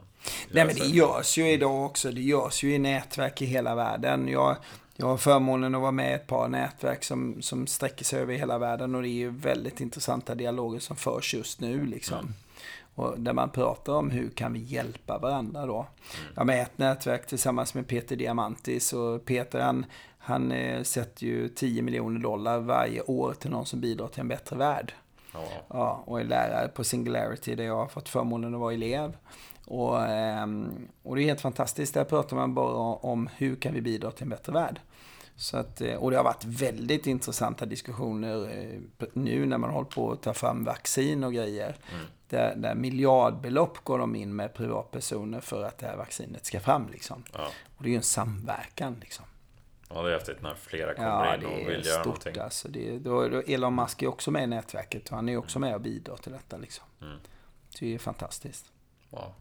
Nej men det görs ju idag också. Det görs ju i nätverk i hela världen. Jag, jag har förmånen att vara med i ett par nätverk som, som sträcker sig över hela världen och det är ju väldigt intressanta dialoger som förs just nu liksom. Mm. Och där man pratar om hur kan vi hjälpa varandra då. Mm. Jag med ett nätverk tillsammans med Peter Diamantis och Peter han, han eh, sätter ju 10 miljoner dollar varje år till någon som bidrar till en bättre värld. Oh. Ja, och är lärare på Singularity där jag har fått förmånen att vara elev. Och, ehm, och det är helt fantastiskt. Där pratar man bara om hur kan vi bidra till en bättre värld. Så att, eh, och det har varit väldigt intressanta diskussioner eh, nu när man håller på att ta fram vaccin och grejer. Mm. Där, där miljardbelopp går de in med privatpersoner för att det här vaccinet ska fram. Liksom. Ja. Och det är ju en samverkan. Liksom. Ja, det är häftigt när flera kommer ja, in och vill göra stort, någonting. Alltså. Det, då, då Elon Musk är också med i nätverket och han är också mm. med och bidrar till detta. Liksom. Mm. Det är fantastiskt. Wow.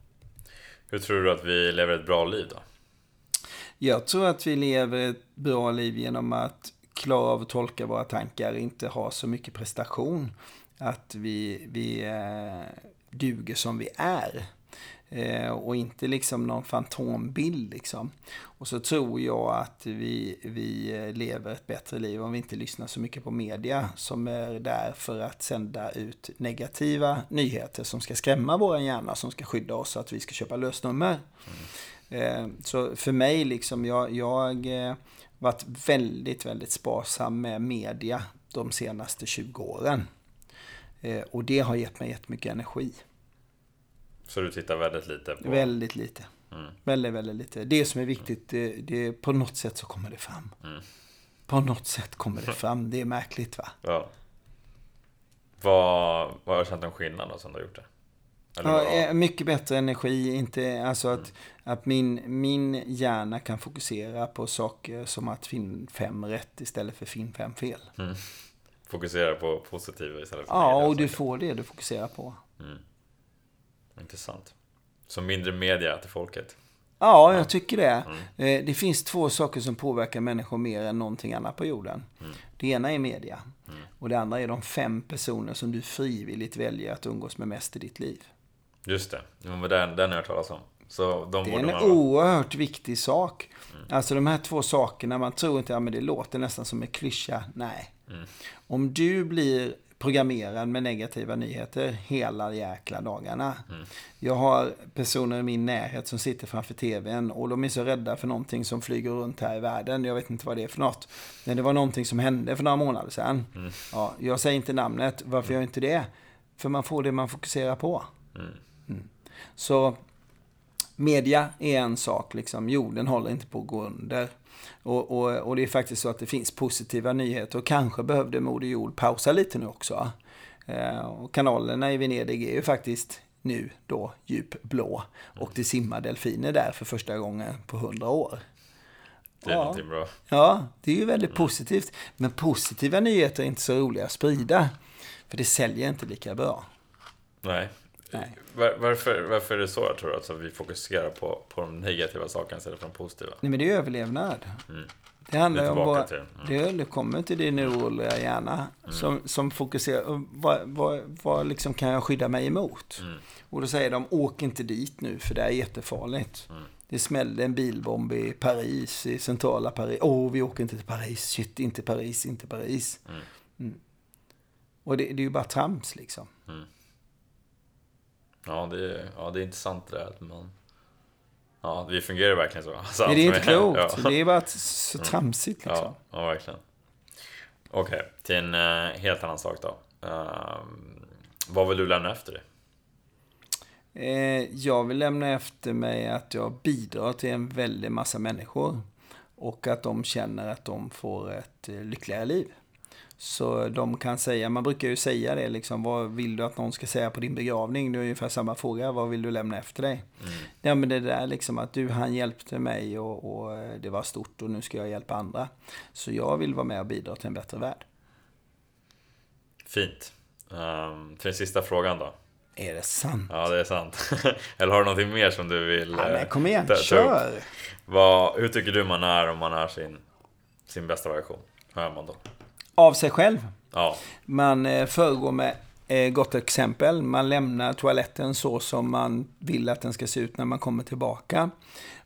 Hur tror du att vi lever ett bra liv då? Jag tror att vi lever ett bra liv genom att klara av att tolka våra tankar, inte ha så mycket prestation. Att vi, vi eh, duger som vi är. Eh, och inte liksom någon fantombild liksom. Och så tror jag att vi, vi lever ett bättre liv om vi inte lyssnar så mycket på media som är där för att sända ut negativa nyheter som ska skrämma vår hjärna, som ska skydda oss så att vi ska köpa lösnummer. Mm. Så för mig, liksom, jag, jag eh, varit väldigt, väldigt sparsam med media de senaste 20 åren. Eh, och det har gett mig jättemycket energi. Så du tittar väldigt lite på? Väldigt lite. Mm. Väldigt, väldigt lite. Det som är viktigt, det, det, på något sätt så kommer det fram. Mm. På något sätt kommer det fram. Det är märkligt va? Ja. Vad, vad har du känt en skillnad då som du har gjort det? ja, eh, mycket bättre energi. Inte, alltså att, mm. att min, min hjärna kan fokusera på saker som att finn fem rätt istället för finn fem fel. Mm. Fokusera på positiva istället för Ja, och du får det du fokuserar på. Mm. Intressant. Så mindre media till folket? Ja, jag tycker det. Mm. Eh, det finns två saker som påverkar människor mer än någonting annat på jorden. Mm. Det ena är media. Mm. Och det andra är de fem personer som du frivilligt väljer att umgås med mest i ditt liv. Just det, men den, den har jag hört talas om. Så de det är en man... oerhört viktig sak. Mm. Alltså de här två sakerna, man tror inte, ja, det låter nästan som en klyscha. Nej. Mm. Om du blir programmerad med negativa nyheter hela jäkla dagarna. Mm. Jag har personer i min närhet som sitter framför tvn och de är så rädda för någonting som flyger runt här i världen. Jag vet inte vad det är för något. Men det var någonting som hände för några månader sedan. Mm. Ja, jag säger inte namnet. Varför gör jag inte det? För man får det man fokuserar på. Mm. mm. Så media är en sak, liksom. jorden håller inte på att gå under. Och, och, och, det är faktiskt så att det finns positiva nyheter och kanske behövde Moder Jord pausa lite nu också. Eh, och kanalerna i Venedig är ju faktiskt nu då djupblå och det simmar delfiner där för första gången på hundra år. Det är ja. bra. Ja, det är ju väldigt mm. positivt. Men positiva nyheter är inte så roliga att sprida. För det säljer inte lika bra. Nej. Var, varför, varför är det så, tror du? Alltså, vi fokuserar på, på de negativa sakerna istället för de positiva? Nej, men det är överlevnad. Mm. Det handlar om vad, till. Mm. det kommer till din oroliga hjärna mm. som, som fokuserar, vad, vad, vad liksom kan jag skydda mig emot? Mm. Och då säger de, åk inte dit nu för det är jättefarligt. Mm. Det smällde en bilbomb i Paris, i centrala Paris. Åh, oh, vi åker inte till Paris. Shit, inte Paris, inte Paris. Mm. Mm. Och det, det, är ju bara trams liksom. Ja, det är, ja, det är intressant det där att man... Ja, vi fungerar verkligen så. Alltså, det är inte klokt. Ja. Det är bara så mm. tramsigt liksom. Ja, ja verkligen. Okej, okay, till en uh, helt annan sak då. Uh, vad vill du lämna efter dig? Eh, jag vill lämna efter mig att jag bidrar till en väldig massa människor. Och att de känner att de får ett eh, lyckligare liv. Så de kan säga, man brukar ju säga det liksom, vad vill du att någon ska säga på din begravning? Det är ungefär samma fråga, vad vill du lämna efter dig? Mm. Ja men det där liksom att du, han hjälpte mig och, och, eh, det var stort och nu ska jag hjälpa andra. Så jag vill vara med och bidra till en bättre värld. Fint. Um, till den sista frågan då. Är det sant? Ja, det är sant. Eller har du någonting mer som du vill ja, men kom igen, ta, kör! Vad, hur tycker du man är om man är sin, sin bästa version? Hur är man då? Av sig själv. Ja. Man eh, föregår med eh, gott exempel. Man lämnar toaletten så som man vill att den ska se ut när man kommer tillbaka.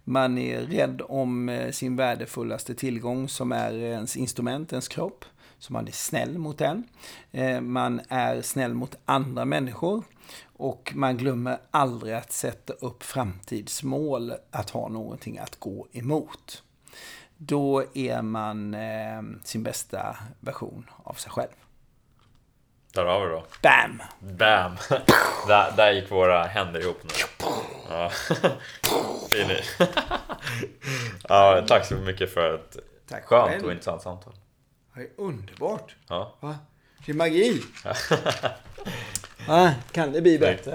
Man är rädd om eh, sin värdefullaste tillgång som är ens instrument, ens kropp. Så man är snäll mot den. Man är snäll mot andra människor. Och man glömmer aldrig att sätta upp framtidsmål, att ha någonting att gå emot då är man eh, sin bästa version av sig själv. Där har vi då. Bam! Bam! där, där gick våra händer ihop nu. Ja. ja, tack så mycket för ett tack skönt själv. och intressant samtal. Det är underbart. Ja. Va? Det är magi. Va? Kan det bli bättre?